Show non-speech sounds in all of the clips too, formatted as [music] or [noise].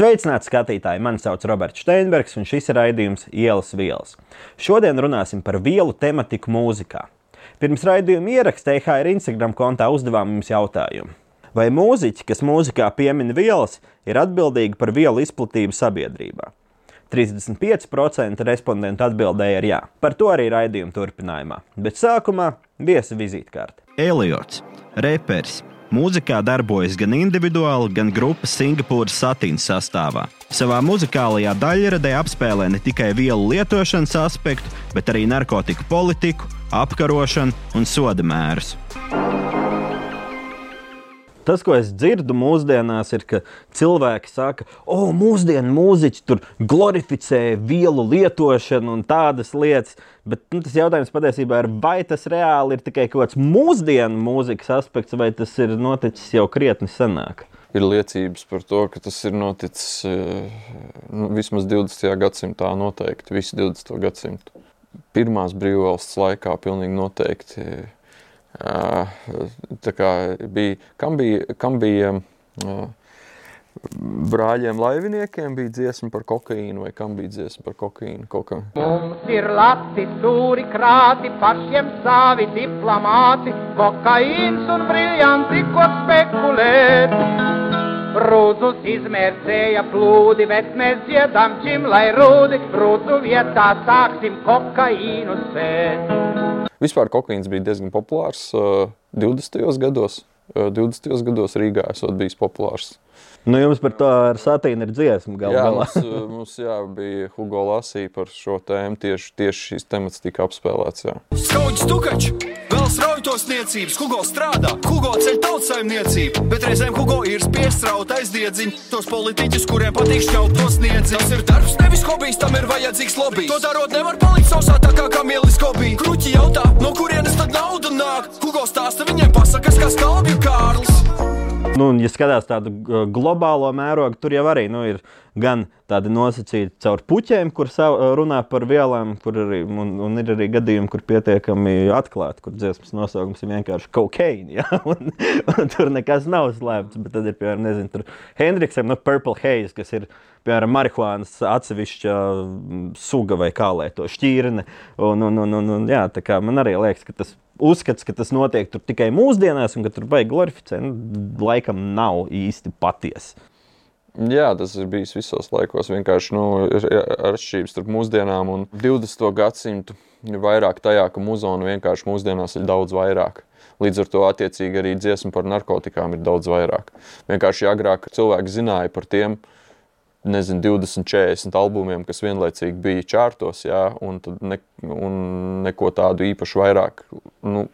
Sveicināti skatītāji! Mani sauc Roberts Steinbergs, un šis ir raidījums Ielas vielas. Šodien runāsim par vielu tematiku mūzikā. Pirms raidījuma ieraksta EHR Instagram kontā uzdevām jums jautājumu. Vai mūziķi, kas mūzikā piemin vielas, ir atbildīgi par vielu izplatību sabiedrībā? 35% respondentu atbildēja ar jā. Par to arī raidījuma turpinājumā. Bet sākumā viesa vizītkarte. Eliots, reperis. Mūzikā darbojas gan individuāli, gan grupas Singapūras satīnas sastāvā. Savā muzikālajā daļradē apspēlē ne tikai vielu lietošanas aspektu, bet arī narkotiku politiku, apkarošanu un soda mērus. Tas, ko es dzirdu mūsdienās, ir, ka cilvēki saka, o, mūsdienu mūziķi tur glorificē vielu lietošanu un tādas lietas. Bet nu, tas jautājums patiesībā ir, vai tas reāli ir tikai kaut kāds mūsdienu mūzikas aspekts, vai tas ir noticis jau krietni senāk. Ir liecības par to, ka tas ir noticis nu, vismaz 20. gadsimtā, noteikti visu 20. gadsimtu. Pirmās brīvvalsts laikā pilnīgi noteikti bija, kam bija, kam bija brāļiem laiviniekiem bija dziesma par kokaīnu, vai kam bija dziesma par kokaīnu? Koka... Mums ir lati, stūri, krāti, pašiem savi diplomāti, kokaīns un briljanti, ko spekulēt. Rūdzus izmērcēja plūdi, bet mēs dziedam čim, lai rūdi, rūdzu vietā sāksim kokaīnu sēt. Vispār kokaīns bija diezgan populārs uh, 20. gados. Uh, 20. gados Rīgā esot bijis populārs. Nu, jums par to ar satīnu ir dziesma galvā. Jā, mums, uh, mums jā, bija Hugo Lasī par šo tēmu. Tieši, tieši šīs temats tika apspēlēts. Jā. Skaudrs tukačs! Vēl strauji tos niecības, Hugo strādā, Hugo ceļ tautsaimniecību, bet reizēm Hugo ir spiests raut aizdiedziņu. Tos politiķus, kuriem patīk šķaut tos niedzi. Tas ir darbs, nevis hobijs, tam ir vajadzīgs lobby. To darot nevar palikt sausā tā kā kamielis hobby. Kruķi jautā, no kurienes tad nauda nāk? Hugo stāsta viņiem pasakas, kā skalbju Kārls. Nu, ja skatās tādu globālo mērogu, tur jau arī nu, ir gan tādi nosacīti caur puķiem, kur runā par vielām, kur arī, un, un ir arī gadījumi, kur pietiekami atklāti, kur dziesmas nosaukums ir vienkārši kokaīna. Ja? [laughs] Un, un tur nekas nav slēpts. Bet tad ir, piemēram, nezinu, tur Hendriksam, no Purple Haze, kas ir piemēram, marihuānas atsevišķa suga vai kā lai to šķīrne. Un, un, un, un, un, jā, man arī liekas, ka tas uzskats, ka tas notiek tikai mūsdienās un ka tur vajag glorificēt, nu, laikam nav īsti patiesa. Jā, tas ir bijis visos laikos. Vienkārši nu, ir atšķirības starp mūsdienām un 20. gadsimtu. Ir vairāk tajā, ka muzonu vienkārši mūsdienās ir daudz vairāk. Līdz ar to attiecīgi arī dziesma par narkotikām ir daudz vairāk. Vienkārši agrāk cilvēki zināja par tiem, nezinu, 20, 40 albumiem, kas vienlaicīgi bija čārtos, jā, un, ne, un neko tādu īpašu vairāk. Nu,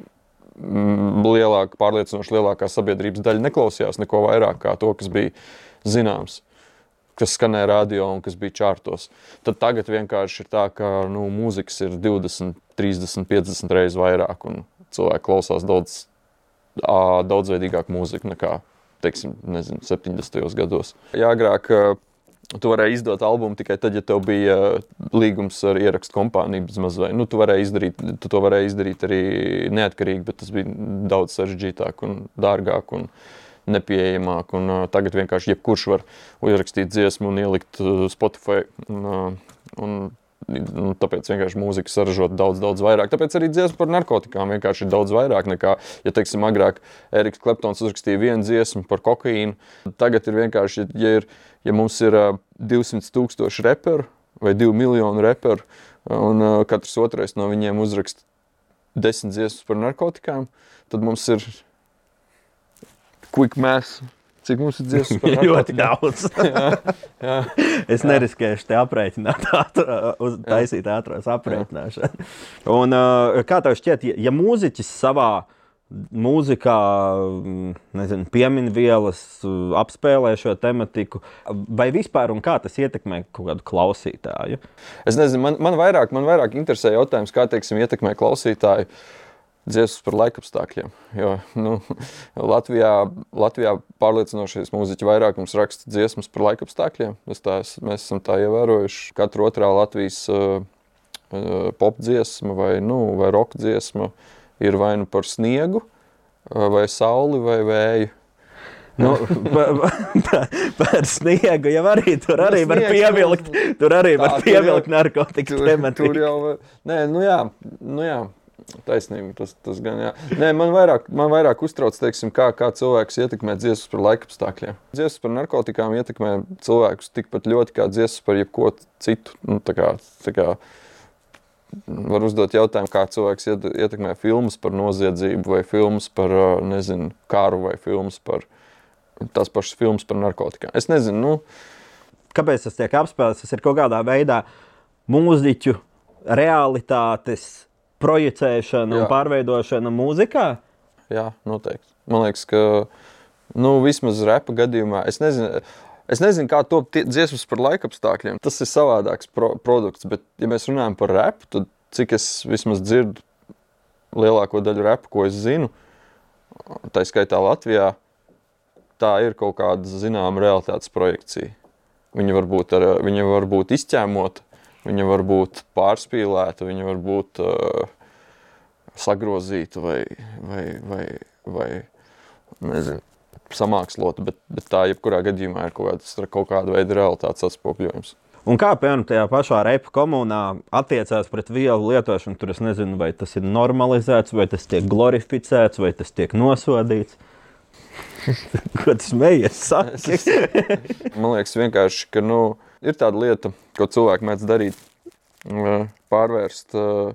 lielāka, pārliecinoši lielākā sabiedrības daļa neklausījās neko vairāk kā to, kas bija zināms, kas skanēja radio un kas bija čārtos. Tad tagad vienkārši ir tā, ka nu, mūzikas ir 20, 30, 50 reizes vairāk, un cilvēki klausās daudz daudzveidīgāku mūziku nekā teiksim, nezinu, 70. gados. Jā, agrāk Tu varēji izdot albumu tikai tad, ja tev bija uh, līgums ar ierakstu kompāniju. Nu, tu, izdarīt, tu to varēji izdarīt arī neatkarīgi, bet tas bija daudz sarežģītāk un dārgāk. Un nepieejamāk. Un, uh, tagad vienkārši jebkurš var ierakstīt dziesmu un ielikt uh, Spotify. Un, uh, un, un tāpēc vienkārši mūzika saražot daudz, daudz vairāk. Tāpēc arī dziesma par narkotikām vienkārši ir daudz vairāk nekā, ja teiksim, agrāk Eriks Kleptons uzrakstīja vienu dziesmu par kokaīnu. Tagad ir vienkārši, ja ir ja mums ir uh, 200 tūkstoši reperu vai 2 miljonu reperu, un uh, katrs otrais no viņiem uzraksta desmit dziesmas par narkotikām, tad mums ir quick mass. Cik mums ir dziesmas narkotikām? [laughs] Ļoti daudz. [laughs] jā, jā. Es neriskēšu te aprēķināt, [laughs] ātrā, uz, taisīt ātrās aprēķināšanu. Un, uh, kā tev šķiet, ja, mūziķis savā mūzikā, mm, nezinu, pieminvielas, apspēlē šo tematiku, vai vispār un kā tas ietekmē kaut kādu klausītāju? Es nezinu, man, man, vairāk, man vairāk interesē jautājums, kā teiksim, ietekmē klausītāju. Dziesmas par laikapstākļiem. Jo, nu, Latvijā, Latvijā pārliecinošies mūziķi vairāk mums raksta dziesmas par laikapstākļiem. Tā, mēs esam tā ievērojuši. Katra otrā Latvijas uh, uh, popdziesma vai, nu, vai roka dziesma uh, ir vai nu par sniegu, vai sauli, vai vēju. Nu, [laughs] pa- pa- par sniegu jau arī tur arī var pievilkt, tur arī var pievilkt narkotikas Tur, tur tematiku. jau nē, nu jā, nu jā. Taisnība, tas, tas gan jā. Nē, man vairāk, man vairāk uztrauc, teiksim, kā, kā cilvēks ietekmē dziesmas par laikapstākļiem. Dziesmas par narkotikām ietekmē cilvēkus tikpat ļoti kā dziesmas par jebko citu. Nu, tā kā, tā kā var uzdot jautājumu, kā cilvēks iet- ietekmē filmas par noziedzību, vai filmas par nezinu, kāru, vai filmas par tās pašas filmas par narkotikām. Es nezinu, nu, Kāpēc tas tiek apspēlēts? Tas ir kaut kādā veidā mūziķu realitātes projicēšana un Jā. pārveidošana mūzikā. Jā, noteikti. Man liekas, ka nu, vismaz repa gadījumā, es nezinu, es nezinu kā top dziesmas par laikapstākļiem. Tas ir savādāks pro produkts, bet, ja mēs runājam par repu, tad cik es vismaz dzirdu lielāko daļu repa, ko es zinu, tā skaitā Latvijā, tā ir kaut kāda zināma realitātes projekcija. Viņa var būt, ar, viņa var būt izķēmota, viņa var būt pārspīlēta, viņa var būt uh, sagrozīta vai, vai, vai, vai nezinu, samākslota, bet, bet tā jebkurā gadījumā ir kaut, kāds, kaut kāda veida realitātes atspogļojums. Un kā piemēram tajā pašā repa komunā attiecās pret vielu lietošanu, tur es nezinu, vai tas ir normalizēts, vai tas tiek glorificēts, vai tas tiek nosodīts. [laughs] Ko tas mēģina sakt? [laughs] Man liekas, vienkārši, ka nu, ir tāda lieta, ko cilvēki mēdz darīt, uh, pārvērst, uh,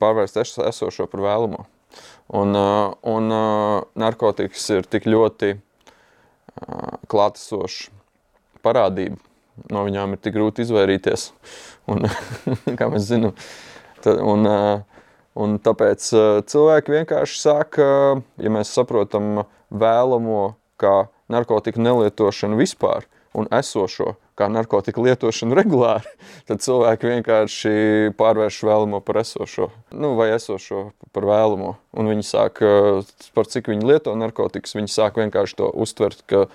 pārvērst es- esošo par vēlamo. Un, uh, un narkotikas ir tik ļoti klātesoša parādība. No viņām ir tik grūti izvairīties. Un, [laughs] kā mēs zinām, ta, un, un tāpēc cilvēki vienkārši sāk, ja mēs saprotam vēlamo kā narkotiku nelietošanu vispār un esošo kā narkotiku lietošanu regulāri, [laughs] tad cilvēki vienkārši pārvērš vēlamo par esošo, nu, vai esošo par vēlamo. Un viņi sāk, uh, par cik viņi lieto narkotikas, viņi sāk vienkārši to uztvert, ka,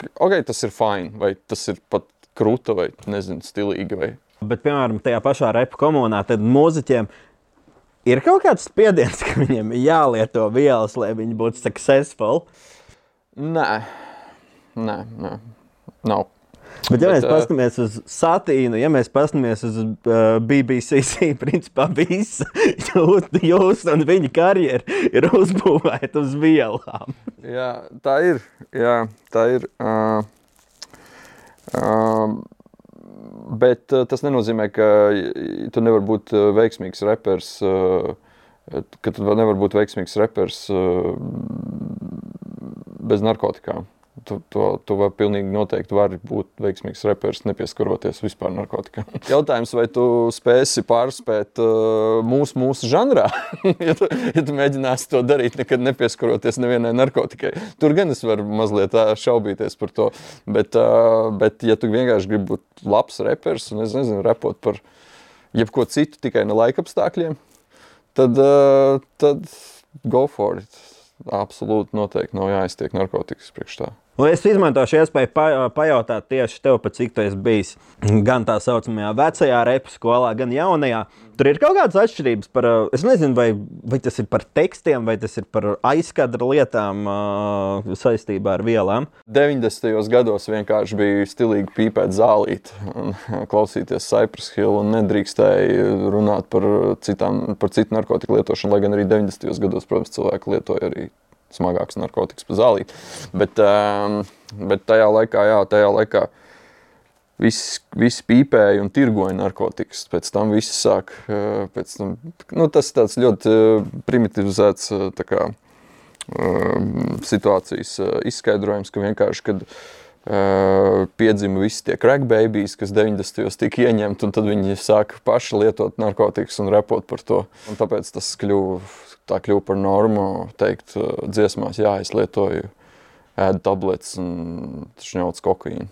ka ok, tas ir fine, vai tas ir pat krūta, vai nezinu, stilīgi. Vai. Bet, piemēram, tajā pašā repa komunā, tad mūziķiem ir kaut kāds spiediens, ka viņiem jālieto vielas, lai viņi būtu successful. Nē, nē, nē. nav. Bet, ja Bet, mēs paskatāmies uz satīnu, ja mēs paskatāmies uz uh, BBC, [laughs] principā visa jūsu jūs un viņa karjera ir uzbūvēta uz vielām. Jā, tā ir. Jā, tā ir. Uh, uh, bet tas nenozīmē, ka tu nevari būt veiksmīgs reperis. Ka tu nevari būt veiksmīgs reperis bez narkotikām. Tu, to, tu vari pilnīgi noteikti vari būt veiksmīgs reperis, nepieskaroties vispār narkotikām. [laughs] Jautājums, vai tu spēsi pārspēt uh, mūsu, mūsu žanrā, [laughs] ja, tu, ja tu mēģināsi to darīt, nekad nepieskaroties nevienai narkotikai. Tur gan es varu mazliet ā, šaubīties par to. Bet, uh, bet ja tu vienkārši gribi būt labs reperis un es nezinu, repot par jebko citu, tikai ne laikapstākļiem, tad, uh, tad go for it. Absolūti noteikti nav jāiztiek narkotikas priekš tā. Un es izmantošu iespēju pa, pajautāt tieši tev, pa cik tu esi bijis gan tā saucamajā vecajā repu skolā, gan jaunajā. Tur ir kaut kādas atšķirības par, es nezinu, vai, vai tas ir par tekstiem, vai tas ir par aizkadra lietām uh, saistībā ar vielām. 90. gados vienkārši bija stilīgi pīpēt zālīt, un [laughs] klausīties Cypress Hill un nedrīkstēja runāt par, citām, par citu narkotiku lietošanu. Lai gan arī 90. gados, protams, cilvēki lietoja arī smagākas narkotikas pa zālīt. Bet, um, bet tajā laikā, jā, tajā laikā Visi, visi pīpēja un tirgoja narkotikas. Pēc tam viss sāk. eh, pēc Tam, nu, tas ir tāds ļoti eh, primitivizēts eh, tā kā, eh, situācijas izskaidrojums, ka vienkārši, kad piedzima visi tie crack babies, kas 90. gados tika ieņemti, un tad viņi sāka paši lietot narkotikas un repot par to. Un tāpēc tas kļuva, tā kļuva par normu teikt eh, dziesmās, jā, es lietoju ēdu tabletes un šņauts kokaīnu.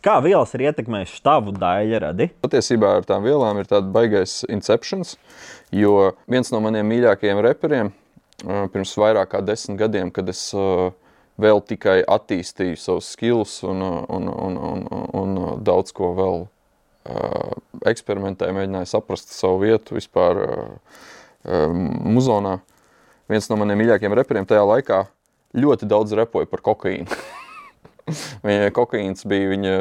Kā vielas ir ietekmējušas tavu daļradi? Patiesībā ar tām vielām ir tāds baisais inceptions, jo viens no maniem mīļākajiem reperiem ā, pirms vairāk kā desmit gadiem, kad es ā, vēl tikai attīstīju savus skills un, un, un, un, un, daudz ko vēl eksperimentēju, mēģināju saprast savu vietu vispār muzonā. Viens no maniem mīļākajiem reperiem tajā laikā ļoti daudz repoja par kokaīnu. [laughs] Viņai kokaīns bija viņa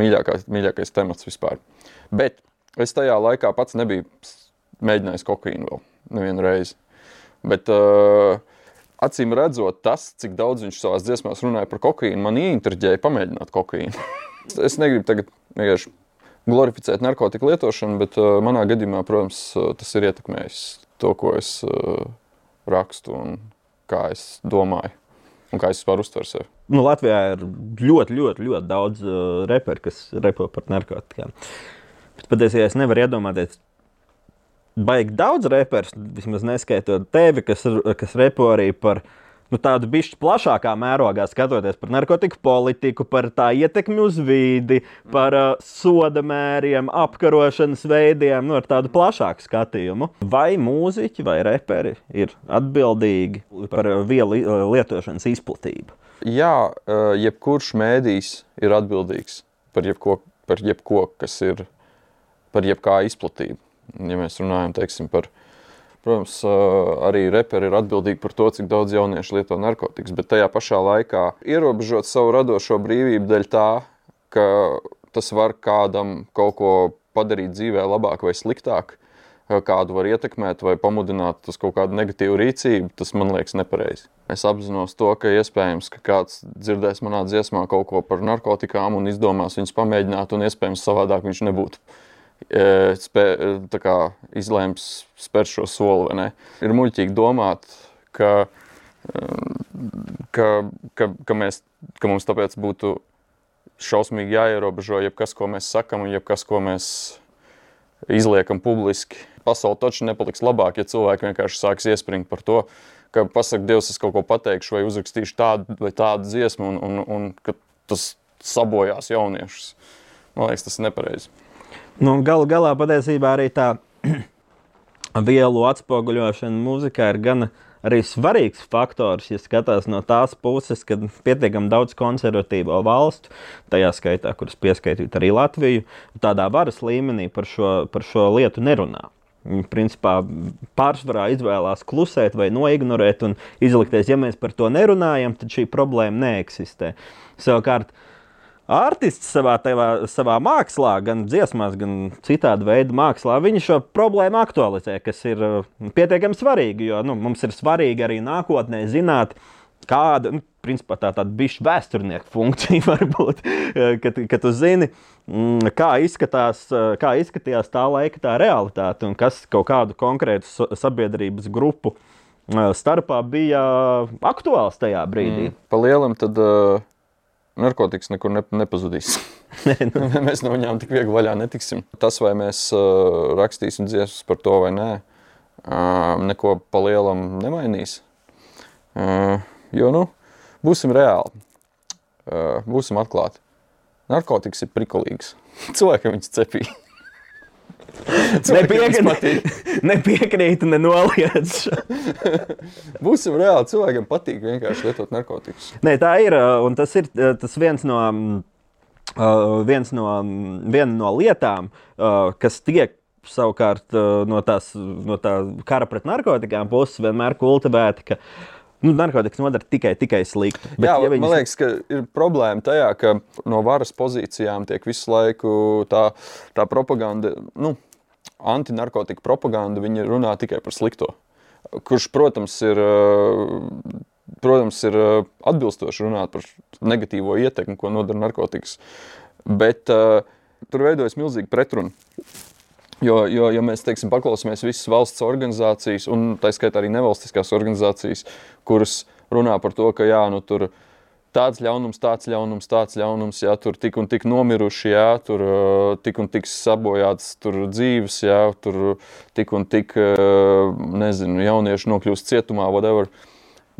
mīļākais, mīļākais temats vispār. Bet es tajā laikā pats nebiju mēģinājis kokaīnu vēl nevienu reizi. Bet, uh, acīm redzot, tas, cik daudz viņš savā dziesmās runāja par kokaīnu, man ieintriģēja pamēģināt kokaīnu. [laughs] es negribu tagad vienkārši glorificēt narkotiku lietošanu, bet uh, manā gadījumā, protams, uh, tas ir ietekmējis to, ko es uh, rakstu un kā es domāju. Un kā es vispār uztveru sevi? Nu, Latvijā ir ļoti, ļoti, ļoti daudz uh, reperu, kas repo par narkotikām. Bet patiesībā es nevaru iedomāties, baigi daudz reperu, vismaz neskaitot tevi, kas, kas repo arī par nu, tādu bišķi plašākā mērogā, skatoties par narkotiku politiku, par tā ietekmi uz vidi, par uh, soda mēriem, apkarošanas veidiem, nu, ar tādu plašāku skatījumu. Vai mūziķi vai reperi ir atbildīgi par uh, vielu uh, lietošanas izplatību? Jā, uh, jebkurš mēdījis ir atbildīgs par jebko, par jebko kas ir par jebkā izplatību. Ja mēs runājam teiksim, par Protams, arī reperi ir atbildīgi par to, cik daudz jauniešu lieto narkotikas, bet tajā pašā laikā ierobežot savu radošo brīvību dēļ tā, ka tas var kādam kaut ko padarīt dzīvē labāk vai sliktāk, kādu var ietekmēt vai pamudināt uz kaut kādu negatīvu rīcību, tas man liekas nepareizi. Es apzinos to, ka iespējams, ka kāds dzirdēs manā dziesmā kaut ko par narkotikām un izdomās viņus pamēģināt, un iespējams savādāk viņš nebūtu spē, kā, izlēms spērt šo soli. Ir muļķīgi domāt, ka, ka, ka, ka, mēs, ka mums tāpēc būtu šausmīgi jāierobežo jebkas, ko mēs sakam, un jebkas, ko mēs izliekam publiski. Pasaule taču nepaliks labāk, ja cilvēki vienkārši sāks iespringt par to, ka pasakot, Dievs, es kaut ko pateikšu, vai uzrakstīšu tādu vai tādu dziesmu, un, un, un ka tas sabojās jauniešus. Man liekas, tas ir nepareizi. Nu, galu galā patiesībā arī tā [clears throat] vielu atspoguļošana mūzikā ir gan arī svarīgs faktors, ja skatās no tās puses, ka pietiekami daudz konservatīvo valstu, tajā skaitā, kuras pieskaitīt arī Latviju, tādā varas līmenī par šo, par šo lietu nerunā. Viņi principā pārsvarā izvēlās klusēt vai noignorēt un izlikties, ja mēs par to nerunājam, tad šī problēma neeksistē. Savukārt, uh, artists savā, tevā, savā mākslā, gan dziesmās, gan citādi veidu mākslā, viņi šo problēmu aktualizē, kas ir uh, pietiekami svarīgi. Jo nu, mums ir svarīgi arī nākotnē zināt, kāda nu, principā, tā tāda bijusi vēsturnieka funkcija [laughs] var būt. Uh, kad, kad tu zini, mm, kā, izskatās, uh, kā izskatījās tā laika tā realitāte un kas kaut kādu konkrētu sabiedrības grupu starpā bija aktuāls tajā brīdī. Mm. Pa lielam tad. Uh narkotikas nekur ne, nepazudīs. [laughs] Nu. mēs no viņiem tik viegli vaļā netiksim. Tas, vai mēs uh, rakstīsim dziesmas par to vai nē, uh, neko pa lielam nemainīs. Uh, jo, nu, būsim reāli, uh, būsim atklāti. Narkotikas ir prikolīgas. [laughs] Cilvēkam viņas cepīja. Nepiekrīt, nepiekrīt, nenoliedz. Būsim reāli, cilvēkiem patīk vienkārši lietot narkotikas. Nē, tā ir. Un tas ir tas viens no, viens no, viena no lietām, kas tiek savukārt no, tās, no tā kara pret narkotikām puses vienmēr kultivēta. Nu, narkotikas nodara tikai, tikai sliktu. Bet, Jā, ja viņas... Man liekas, ka ir problēma tajā, ka no varas pozīcijām tiek visu laiku tā, tā propaganda. Nu, antinarkotika propaganda, viņi runā tikai par slikto. Kurš, protams, ir, eh, protams, ir eh, atbilstoši runāt par negatīvo ietekmi, ko nodara narkotikas. Bet uh, tur veidojas milzīga pretruna. Jo, jo, ja mēs teiksim, paklausāmies visas valsts organizācijas, un tā skaitā arī nevalstiskās organizācijas, kuras runā par to, ka jā, nu, tur tāds ļaunums, tāds ļaunums, tāds ļaunums, jā, tur tik un tik nomiruši, jā, tur tik un tik sabojāts tur dzīves, jā, tur tik un tik, nezinu, jaunieši nokļūst cietumā, whatever.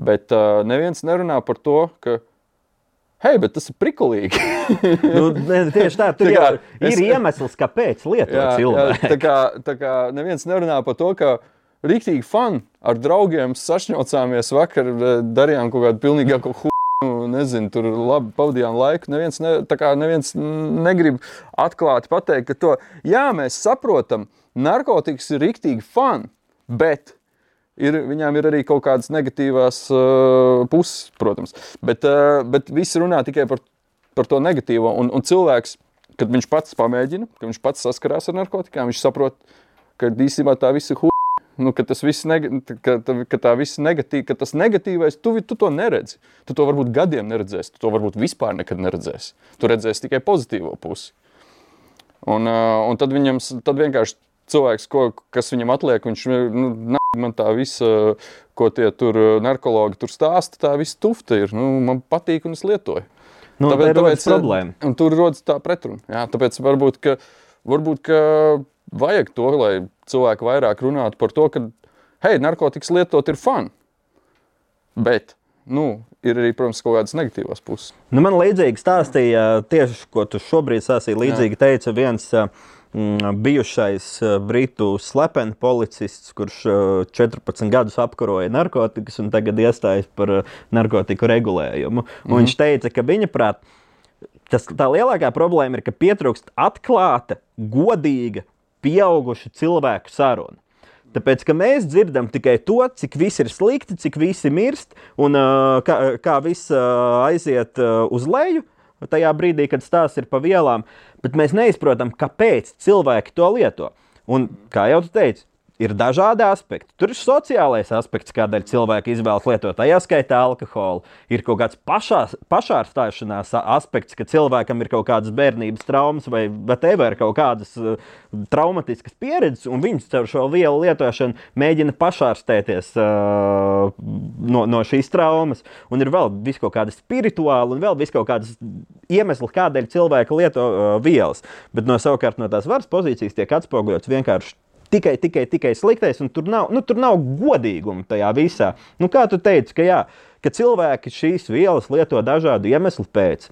Bet uh, neviens nerunā par to, ka Hei, bet tas ir prikulīgi. [laughs] nu, ne, tieši tā, tur tā kā, jau ir es, iemesls, kāpēc lietot cilvēku. Tā kā, tā kā neviens nerunā par to, ka rīktīgi fani ar draugiem sašņocāmies vakar, darījām kaut kādu pilnīgāko Nu, nezinu, tur labi pavadījām laiku. Neviens, ne, neviens negrib atklāti pateikt, ka to, jā, mēs saprotam, narkotikas ir rīktīgi fani, bet ir, viņām ir arī kaut kādas negatīvās uh, puses, protams. Bet, uh, bet visi runā tikai par, par to negatīvo. Un, un cilvēks, kad viņš pats pamēģina, kad viņš pats saskarās ar narkotikām, viņš saprot, ka īstenībā tā visa hu nu, ka tas viss neg ka, ka tā viss negatīv, ka tas negatīvais, tu, tu to neredzi. Tu to varbūt gadiem neredzēsi, tu to varbūt vispār nekad neredzēsi. Tu redzēsi tikai pozitīvo pusi. Un, uh, un tad viņam tad vienkārši cilvēks, ko, kas viņam atliek, viņš nu, man tā visa, ko tie tur narkologi tur stāsta, tā visa tufta ir. Nu, man patīk un es lietoju. Nu, tāpēc, tāpēc problēma. Un tur rodas tā pretruna. Jā, tāpēc varbūt, ka, varbūt, ka vajag to, lai cilvēki vairāk runātu par to, ka, hei, narkotikas lietot ir fun. Bet, nu, ir arī, protams, kaut kādas negatīvas puses. Nu, man līdzīgi stāstīja tieši, ko tu šobrīd sāstīji. Līdzīgi Jā. teica viens mm, bijušais britu slepeni policists, kurš 14 gadus apkaroja narkotikas un tagad iestājas par narkotiku regulējumu. Mm. Viņš teica, ka viņa prāt, tas, tā lielākā problēma ir, ka pietrūkst atklāta, godīga pieaugušu cilvēku sarunu. Tāpēc, mēs dzirdam tikai to, cik viss ir slikti, cik visi mirst un uh, kā, kā viss uh, aiziet uh, uz leju tajā brīdī, kad stāsts ir pa vielām, bet mēs neizprotam, kāpēc cilvēki to lieto. Un, kā jau teicu, ir dažādi aspekti. Tur ir sociālais aspekts, kādēļ cilvēki izvēlas lietot, tajā skaitā alkoholu. Ir kaut kāds pašās, pašārstāšanās aspekts, ka cilvēkam ir kaut kādas bērnības traumas vai whatever, kaut kādas uh, traumatiskas pieredzes, un viņš caur šo vielu lietošanu mēģina pašārstēties uh, no, no šīs traumas. Un ir vēl kaut kāda spirituāla un vēl kaut kādas iemesli, kādēļ cilvēki lieto uh, vielas. Bet no savukārt no tās varas pozīcijas tiek atspoguļots vienkārši tikai, tikai, tikai sliktais, un tur nav, nu, tur nav godīguma tajā visā. Nu, kā tu teici, ka, jā, ka cilvēki šīs vielas lieto dažādu iemeslu pēc,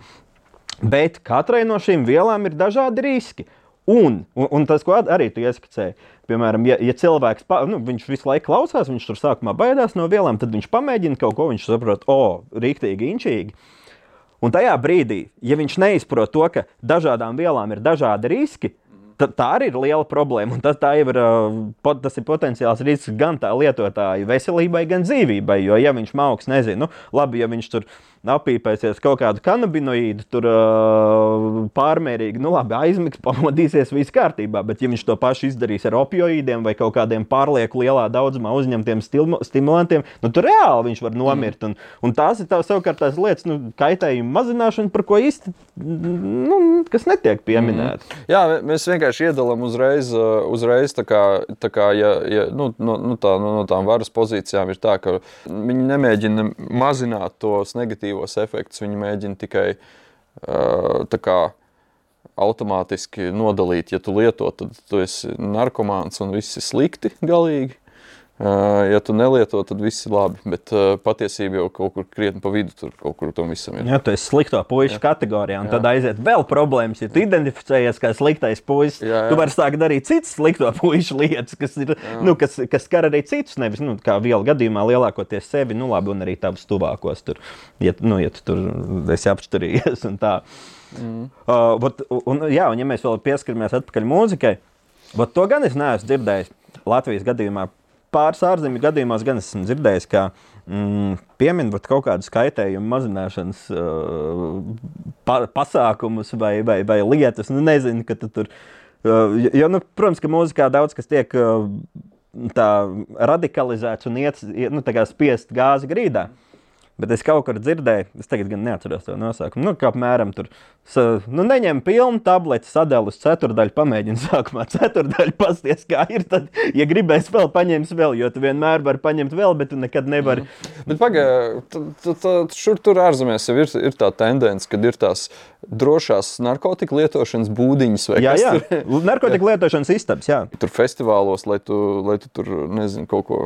bet katrai no šīm vielām ir dažādi riski. Un, un, un tas, ko arī tu ieskicēji, piemēram, ja, ja cilvēks pa, nu, visu laiku klausās, viņš tur sākumā baidās no vielām, tad viņš pamēģina kaut ko, viņš saprot, o, oh, rīktīgi, inčīgi. Un tajā brīdī, ja viņš neizprot to, ka dažādām vielām ir dažādi riski, tā, arī ir liela problēma. Tas, ir, pot, tas ir potenciāls risks gan tā lietotāja veselībai, gan dzīvībai. Jo, ja viņš mākslinieks nezina, nu, labi, ja viņš tur apīpēsies kaut kādu kanabinoīdu, tur uh, pārmērīgi, nu labi, aizmigs, [laughs] pamodīsies, viss kārtībā. Bet, ja viņš to pašu izdarīs ar opioīdiem vai kaut kādiem pārlieku lielā daudzumā uzņemtiem stimulantiem, nu tur reāli viņš var nomirt. Un, un tās ir tā, savukārt tās lietas, nu, kaitējuma mazināšana, par ko īsti nu, kas netiek pieminēts. Mm. Jā, mēs vienkārši iedalām uzreiz, uzreiz tā kā, tā kā ja, ja, nu, nu, nu, tā, nu, no tām varas pozīcijām ir tā, ka viņi nemēģina mazināt tos negatīvos efektus. Viņi mēģina tikai uh, kā, automātiski nodalīt, ja tu lieto, tad tu esi narkomāns un viss ir slikti galīgi. Ja tu nelieto, tad viss ir labi. Bet uh, patiesībā jau kaut kur krietni pa vidu tur kaut kur tam visam ir. Jā, tu esi slikto puikas kategorijā, un jā. tad aiziet vēl problēmas. Ja tu identificējies kā sliktais puisis, tu vari sākt darīt citas slikto [laughs] puikas lietas, kas, ir, jā. nu, kas, kas skar arī citus. Nevis nu, kā viela gadījumā lielākoties sevi, nu labi, un arī tavus tuvākos. Tur, ja, nu, ja tu tur esi apšturījies un tā. Mm. Uh, but, un, jā, un ja mēs vēl pieskaramies atpakaļ mūzikai, to gan es neesmu dzirdējis Latvijas gadījumā pāris ārzemju gadījumos gan esmu dzirdējis, ka mm, pieminot kaut kādu skaitējumu mazināšanas uh, pa, pasākumus vai, vai, vai lietas, nu nezinu, ka tu tur. Uh, jo, nu, protams, ka mūzikā daudz kas tiek uh, tā radikalizēts un iet, nu, spiest gāzi grīdā. Mm. Bet es kaut kur dzirdēju, es tagad gan neatceros to nosaukumu. Nu, kā apmēram tur, sa, nu, neņem pilnu tableti, sadalīt uz ceturdaļu, pamēģini [laughs] sākumā ceturdaļu pasties, kā ir. Tad, ja gribēs vēl, paņems vēl, jo tu vienmēr vari paņemt vēl, bet tu nekad nevari. Mm. Bet pagaidi, šur tur ārzemēs jau ir, ir tā tendence, kad ir tās drošās narkotiku lietošanas būdiņas vai jā, jā. tur. narkotiku [laughs] lietošanas istabas, jā. Tur festivālos, lai tu, lai tu tur, nezinu, kaut ko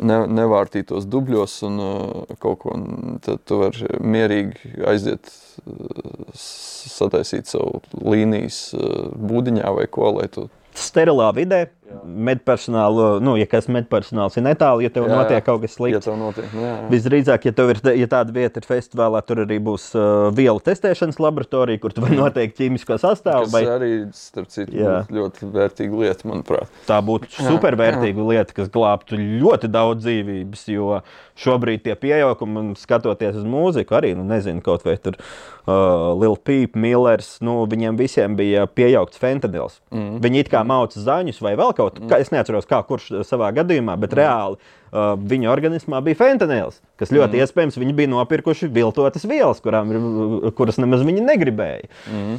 ne, nevārtītos dubļos un uh, kaut ko. Tad tu vari mierīgi aiziet, uh, sataisīt savu līnijas uh, būdiņā vai ko, lai tu. Sterilā vidē, medpersonālu, nu, ja kas medpersonāls ir netālu, ja tev Jā, notiek kaut kas Ja slikts. tev notiek, nu, jā, jā. Visdrīzāk, ja, ir, ja tāda vieta ir festivālā, tur arī būs uh, vielu testēšanas laboratorija, kur tu vari noteikt ķīmisko sastāvu. Tas Vai arī, starp citu, ļoti vērtīga lieta, manuprāt. tā būtu supervērtīga lieta, kas glābtu ļoti daudz dzīvības. Jo šobrīd tie pieaugumi, skatoties uz mūziku, arī, nu, nezinu, kaut vai tur uh, Lil Peep, Millers, nu, viņiem visiem bija pieaugts fentanils. Mm. Viņi it kā mauca zaņus vai vēl kaut ko, es neatceros, kā kurš savā gadījumā, bet mm. reāli. Uh, viņa organismā bija fentanils, kas ļoti mm. iespējams viņi bija nopirkuši viltotas vielas, kurām, ir- kuras nemaz viņi negribēja. Mm.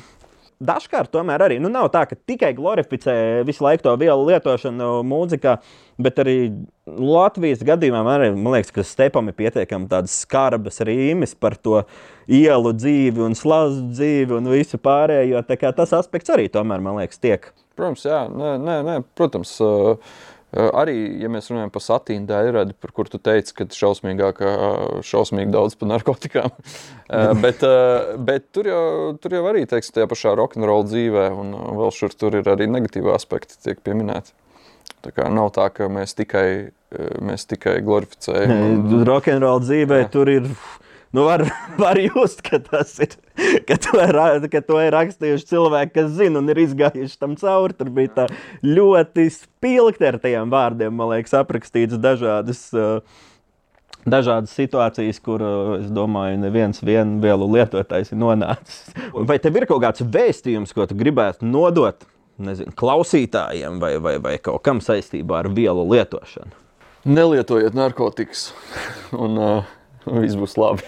Dažkārt tomēr arī nu, nav tā, ka tikai glorificē visu laiku to vielu lietošanu mūzikā, bet arī Latvijas gadījumā arī, man liekas, ka stepam ir pietiekami tādas skarbas rīmes par to ielu dzīvi un slāņu dzīvi un visu pārējo. Kā Tas aspekts arī tomēr, man liekas, tiek. Protams, jā, nē, nē, nē, protams. Arī, ja mēs runājam par satīnu dēļradi, par kur tu teici, ka šausmīgāk, uh, šausmīgi daudz par narkotikām. [laughs] Bet, bet tur, jau, tur jau arī, teiksim, tajā pašā rokenrola dzīvē, un vēl šur tur ir arī negatīvi aspekti, tiek pieminēti. Tā kā nav tā, ka mēs tikai, mēs tikai glorificējam. Rokenrola dzīvē Jā. tur ir. Nu, var, [laughs] var just, ka tas ir. Ka to, ir ka to ir rakstījuši cilvēki, kas zina un ir izgājuši tam cauri. Tur bija tā ļoti spilgti ar tiem vārdiem, man liekas, aprakstīts dažādas. Dažādas situācijas, kur, es domāju, neviens vielu lietotājs ir nonācis. Vai tev ir kaut kāds vēstījums, ko tu gribētu nodot nezinu, klausītājiem vai, vai, vai kaut kam saistībā ar vielu lietošanu? Nelietojiet narkotikas, [laughs] un uh, [laughs] viss būs labi.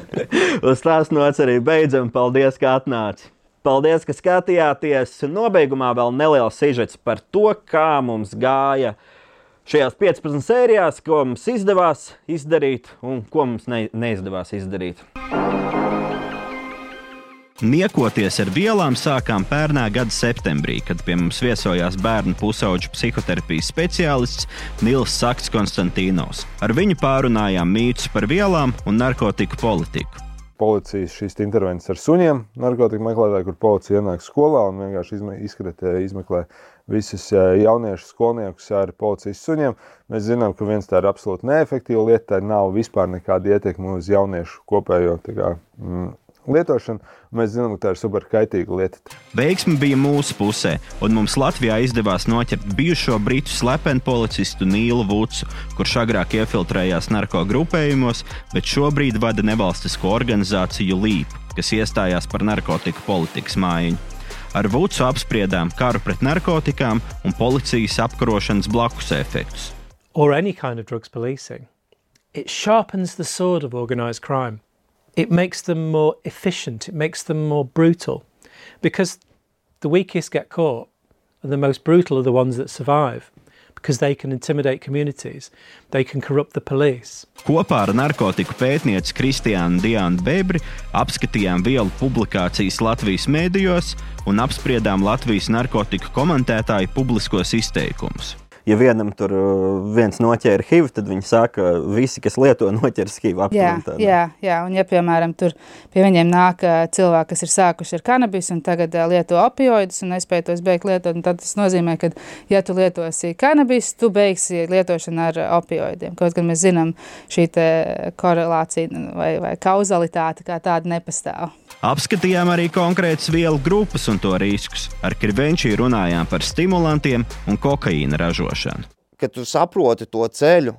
[laughs] Uz tās nots arī beidzam. Paldies, ka atnāci! Paldies, ka skatījāties! Nobeigumā vēl neliels sižets par to, kā mums gāja šajās 15 sērijās, ko mums izdevās izdarīt un ko mums ne, neizdevās izdarīt. Niekoties ar vielām sākām pērnā gada septembrī, kad pie mums viesojās bērnu pusauģu psihoterapijas speciālists Nils Sakts Konstantīnos. Ar viņu pārunājām mītus par vielām un narkotiku politiku. policijas šīs intervences ar suņiem, narkotiku meklētāji, kur policija ienāk skolā un vienkārši izskatē, izmeklē visus jauniešus, skolniekus ar policijas suņiem. Mēs zinām, ka viens tā ir absolūti neefektīva lieta, tai nav vispār nekāda ietekme uz jauniešu kopējo tā kā, mm, lietošanu. Mēs zinām, ka tā ir superkaitīga lieta. Veiksme bija mūsu pusē, un mums Latvijā izdevās noķert bijušo britu slepenu policistu Nīlu Vucu, kurš agrāk iefiltrējās narko grupējumos, bet šobrīd vada nevalstisko organizāciju LEAP, kas iestājās par narkotiku politikas mājiņu. Ar Vucu apspriedām karu pret narkotikām un policijas apkarošanas blakus efektus. or any kind of drugs policing, it sharpens the sword of organised crime. It makes them more efficient, it makes them more brutal. Because the weakest get caught, and the most brutal are the ones that survive. Because they can intimidate communities, they can corrupt the police. Kopā ar narkotiku pētnieci Kristiānu Diānu Bebri apskatījām vielu publikācijas Latvijas mēdījos un apspriedām Latvijas narkotiku komentētāju publiskos izteikumus. Ja vienam tur uh, viens noķēra HIV, tad viņi saka, ka visi, kas lieto, [laughs] noķers HIV. Jā, aptuveni ne? jā, jā, un ja, piemēram, tur pie viņiem nāk ā, cilvēki, kas ir sākuši ar kanabisu un tagad ā, lieto opioidus un nespēja tos beigt lietot, tad tas nozīmē, ka, ja tu lietosi kanabisu, tu beigsi lietošanu ar opioidiem. Kaut gan mēs zinām, šī korelācija vai, vai kauzalitāte kā tāda nepastāv. Apskatījām arī konkrētas vielu grupas un to riskus. Ar Krivenčiju runājām par stimulantiem un kokaīna ražošanu. kad tu saproti to ceļu,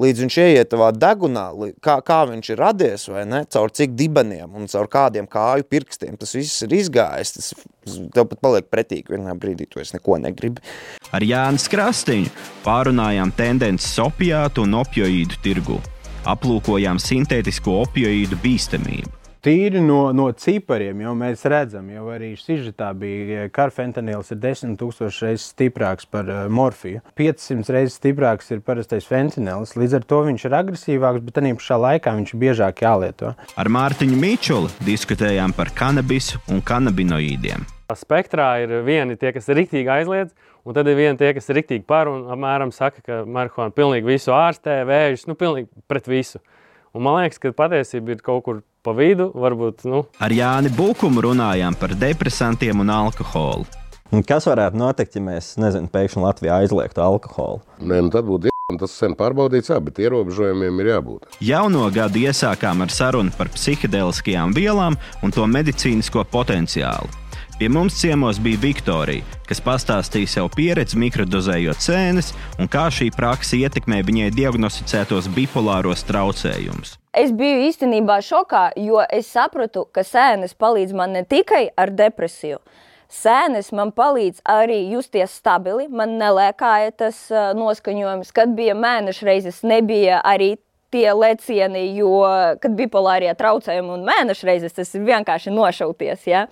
līdz viņš ieiet tavā degunā, kā, kā viņš ir radies, vai ne, caur cik dibeniem un caur kādiem kāju pirkstiem, tas viss ir izgājis, tas tev pat paliek pretīgi vienā brīdī, tu vairs neko negribi. Ar Jānis Krastīņu pārunājām tendences opiātu un opioīdu tirgu. Aplūkojām sintētisko opioīdu bīstamību. Tīri no, no cipariem jau mēs redzam, jau arī sižetā bija, ka karfentanils ir 10 000 reizes stiprāks par uh, morfiju. 500 reizes stiprāks ir parastais fentanils, līdz ar to viņš ir agresīvāks, bet arī pašā laikā viņš ir biežāk jālieto. Ar Mārtiņu Mičuli diskutējām par kanabisu un kanabinoīdiem. Spektrā ir vieni tie, kas ir rīktīgi aizliedz, un tad ir vieni tie, kas ir rīktīgi par un apmēram saka, ka marihuāna pilnīgi visu ārstē, vēžus, nu, pilnīgi pret visu. Un man liekas, ka patiesība ir kaut kur pa vidu, varbūt, nu, Ar Jāni Bukumu runājām par depresantiem un alkoholu. Un Kas varētu notikt, ja mēs, nezinu, pēkšņi Latvijā aizliegtu alkoholu? Nē, nu tad būtu tas sen pārbaudīts, jā, bet ierobežojumiem ir jābūt. Jauno gadu iesākām ar sarunu par psihedeliskajām vielām un to medicīnisko potenciālu. Pie mums ciemos bija Viktorija, kas pastāstīja savu pieredzi mikrodozējot sēnes un kā šī praksa ietekmē viņai diagnosticētos bipolāros traucējumus. Es biju īstenībā šokā, jo es sapratu, ka sēnes palīdz man ne tikai ar depresiju. Sēnes man palīdz arī justies stabili, man nelēkāja tas uh, noskaņojums. Kad bija mēneša reizes, nebija arī tie lecieni, jo, kad bipolārie traucējumi un mēneša reizes, tas ir vienkārši nošauties. Ja?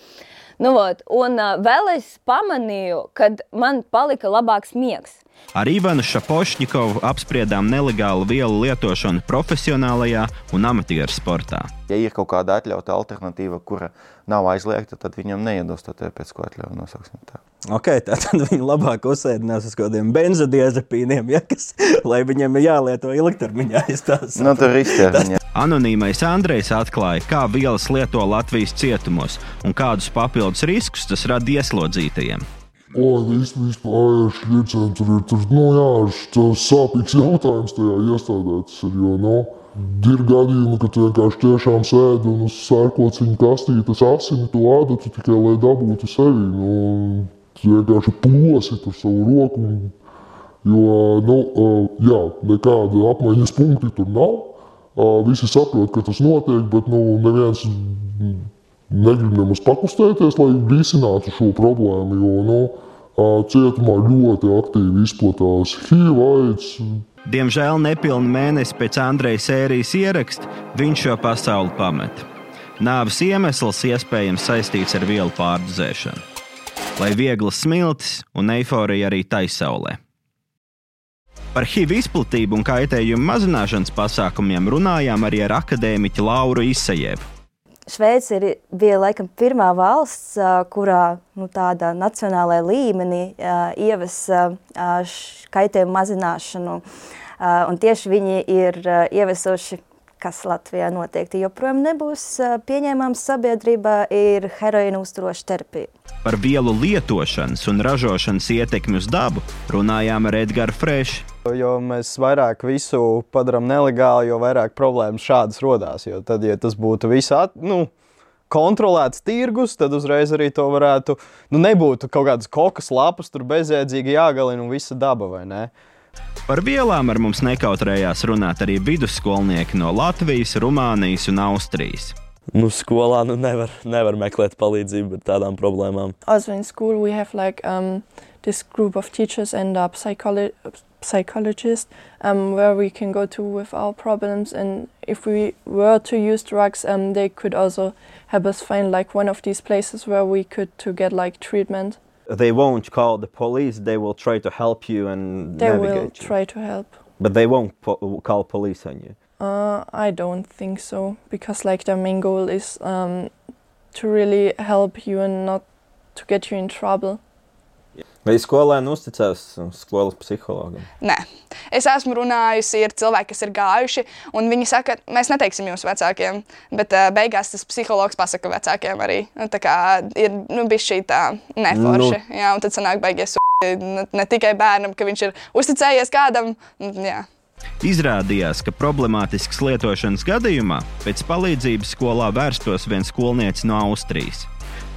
Nu, vot, un uh, vēl es pamanīju, kad man palika labāks miegs. Ar Ivanu Šapošņikovu apspriedām nelegālu vielu lietošanu profesionālajā un amatieru sportā. Ja ir kaut kāda atļauta alternatīva, kura nav aizliegta, tad viņam neiedos to pēc ko atļauju nosauksim tā. Ok, tā tad viņi labāk uzsēdinās uz kaut kādiem benzodiazepīniem, ja, kas, lai viņiem ir jālieto ilgtermiņā. Nu, tur izķermiņā. Anonīmais Andrejs atklāja, kā vielas lieto Latvijas cietumos un kādus papildus riskus tas rada ieslodzītajiem. O, vispār šķietām, tur ir tur, nu, jā, tas sāpīgs jautājums tajā iestādē. Tas ir, jo, nu, ir gadījumi, kad tu vienkārši tiešām sēdi un uz sērkociņu kastītes asini tu ādatu tikai, lai dabūtu sevi. Nu, tu vienkārši plosi tur savu roku. Un, jo, nu, jā, nekāda apmaiņas punkti tur nav. Visi saprot, ka tas notiek, bet nu, neviens negrib nemaz pakustēties, lai risinātu šo problēmu. Jo nu, cietumā ļoti aktīvi izplatās HIV, AIDS. Diemžēl nepilnu mēnesi pēc Andreja sērijas ieraksta viņš šo pasauli pamet. Nāves iemesls iespējams saistīts ar vielu pārdozēšanu. Lai vieglas smiltis un eiforija arī taisaulē. Par HIV izplatību un kaitējumu mazināšanas pasākumiem runājām arī ar akadēmiķu Lauru Isajevu. Šveice ir, bija laikam pirmā valsts, kurā nu, tādā nacionālajā līmenī ievesa kaitējumu mazināšanu. Un tieši viņi ir ievesuši, kas Latvijā noteikti joprojām nebūs pieņēmams sabiedrībā, ir heroīna uzturoša terapija. Par vielu lietošanas un ražošanas ietekmi uz dabu runājām ar Edgars Frešu. Jo mēs vairāk visu padarām nelegāli, jo vairāk problēmas šādas rodās. Jo tad, ja tas būtu viss at, nu, kontrolēts tirgus, tad uzreiz arī to varētu. Nu, nebūtu kaut kādas kokas lapas, tur bezjēdzīgi jāgalina un visa daba, vai ne? Par vielām ar mums nekautrējās runāt arī vidusskolnieki no Latvijas, Rumānijas un Austrijas. Nu, skolā nu nevar, nevar meklēt palīdzību ar tādām problēmām. Also in school we have like um, this group of teachers and uh, psycholo psychologist um, where we can go to with our problems and if we were to use drugs um, they could also help us find like one of these places where we could to get like treatment they won't call the police they will try to help you and they navigate will you. try to help. But they won't po- call police on you. Uh, i don't think so because like their main goal is um, to really help you and not to get you in trouble Vai skolēni uzticās skolas psihologam? Nē, es esmu runājusi ar cilvēkiem, kas ir gājuši, un viņi saka, mēs neteiksim jums vecākiem, bet uh, beigās tas psihologs pasaka vecākiem arī. Nu, tā kā ir nu, bijis šī tā neforši. Nu. Jā, un tad sanāk beigies ne, ne tikai bērnam, ka viņš ir uzticējies kādam. Jā. Izrādījās, ka problemātisks lietošanas gadījumā pēc palīdzības skolā vērstos viens skolniecis no Austrijas.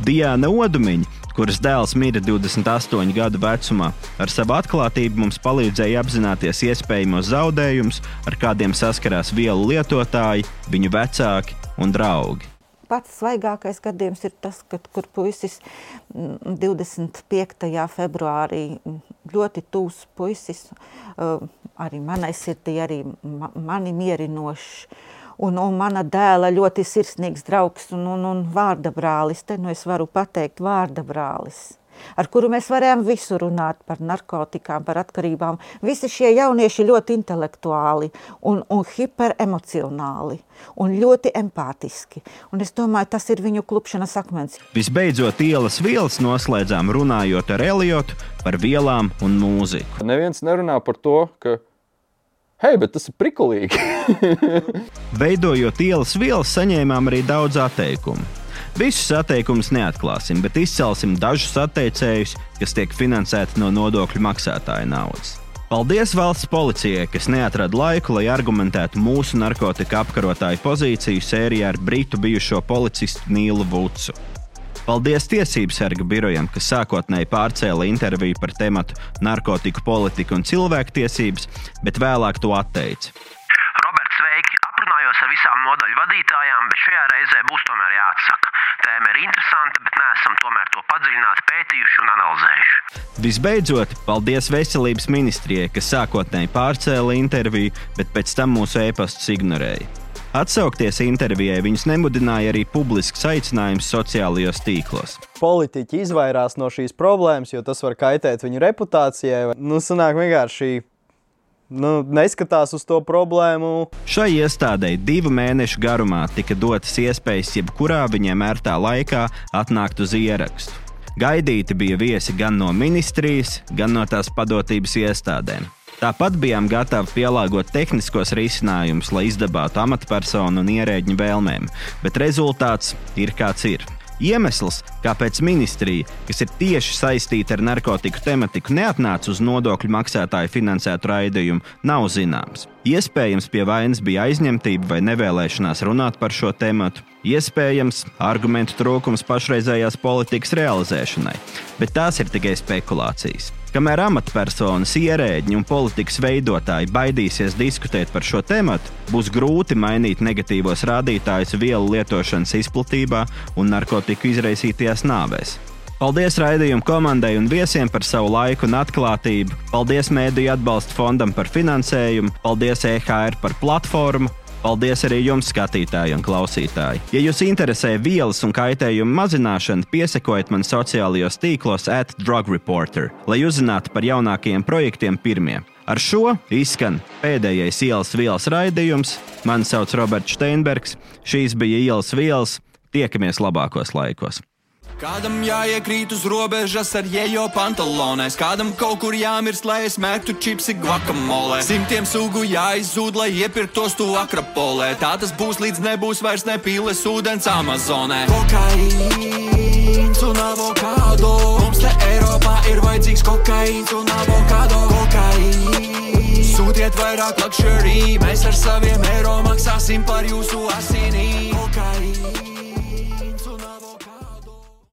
Diana Odumiņa, kuras dēls mira 28 gadu vecumā, ar savu atklātību mums palīdzēja apzināties iespējamos zaudējumus, ar kādiem saskarās vielu lietotāji, viņu vecāki un draugi. Pats svaigākais gadījums ir tas, kad, kur puisis 25. februārī ļoti tūs puisis, arī manai sirdī, arī mani mierinošs un, un mana dēla ļoti sirsnīgs draugs un, un, un vārda brālis. Te nu es varu pateikt vārda brālis. Ar kuru mēs varējām visu runāt par narkotikām, par atkarībām. Visi šie jaunieši ļoti intelektuāli un, un hiperemocionāli un ļoti empātiski. Un es domāju, tas ir viņu klupšanas akmens. Visbeidzot, ielas vielas noslēdzām runājot ar Eliotu par vielām un mūziku. Neviens nerunā par to, ka Hei, bet tas ir prikulīgi. [laughs] Veidojot ielas vielas, saņēmām arī daudz atteikumu. Visus atteikumus neatklāsim, bet izcelsim dažus atteicējus, kas tiek finansēti no nodokļu maksātāja naudas. Paldies valsts policijai, kas neatrada laiku, lai argumentētu mūsu narkotika apkarotāju pozīciju sērijā ar britu bijušo policistu Nīlu Vucu. Paldies Tiesību sarga birojam, kas sākotnēji pārcēla interviju par tematu narkotiku politika un cilvēktiesības, bet vēlāk to atteica. Roberts, sveiki! Aprunājos ar visām nodaļu vadītājām, bet šajā reizē būs tomēr jāatsaka. Tēma ir interesanta, bet neesam tomēr to padziļināti pētījuši un analizējuši. Visbeidzot, paldies Veselības ministrijai, kas sākotnēji pārcēla interviju, bet pēc tam mūsu e-pastus ignorēja. Atsaukties intervijai viņus nemudināja arī publisks aicinājums sociālajos tīklos. Politiķi izvairās no šīs problēmas, jo tas var kaitēt viņu reputācijai. Nu, sanāk vienkārši nu, neskatās uz to problēmu. Šai iestādei divu mēnešu garumā tika dotas iespējas jebkurā viņiem ērtā laikā atnākt uz ierakstu. Gaidīti bija viesi gan no ministrijas, gan no tās padotības iestādēm. Tāpat bijām gatavi pielāgot tehniskos risinājumus, lai izdabātu amatpersonu un ierēģiņu vēlmēm, bet rezultāts ir kāds ir. Iemesls, kāpēc ministrija, kas ir tieši saistīta ar narkotiku tematiku, neatnāca uz nodokļu maksātāju finansētu raidījumu, nav zināms. Iespējams, pie vainas bija aizņemtība vai nevēlēšanās runāt par šo tēmu. Iespējams, argumentu trūkums pašreizējās politikas realizēšanai, bet tās ir tikai spekulācijas. Kamēr amatpersonas, ierēģi un politikas veidotāji baidīsies diskutēt par šo tēmu, būs grūti mainīt negatīvos rādītājus vielu lietošanas izplatībā un narkotiku izraisītajās nāvēs. Paldies raidījuma komandai un viesiem par savu laiku un atklātību. Paldies Mēdīju atbalsta fondam par finansējumu, paldies EHR par platformu, Paldies arī jums, skatītāji un klausītāji. Ja jūs interesē vielas un kaitējumu mazināšana, piesakojiet man sociālajos tīklos at Drug Reporter, lai uzzinātu par jaunākajiem projektiem pirmie. Ar šo izskan pēdējais ielas vielas raidījums. Mani sauc Roberts Steinbergs. Šīs bija ielas vielas. Tiekamies labākos laikos! Kādam jāiekrīt uz robežas ar jejo pantalonēs, kādam kaut kur jāmirst, lai es mērķu čipsi guacamolē. Simtiem sugu jāizzūd, lai iepirktos tu akrapolē. Tā tas būs līdz nebūs vairs nepīles ūdens Amazonē. Kokaīns un avokado. Mums te Eiropā ir vajadzīgs kokaīns un avokado. Kokaīns. Sūtiet vairāk luxury, mēs ar saviem eiro maksāsim par jūsu asinīm.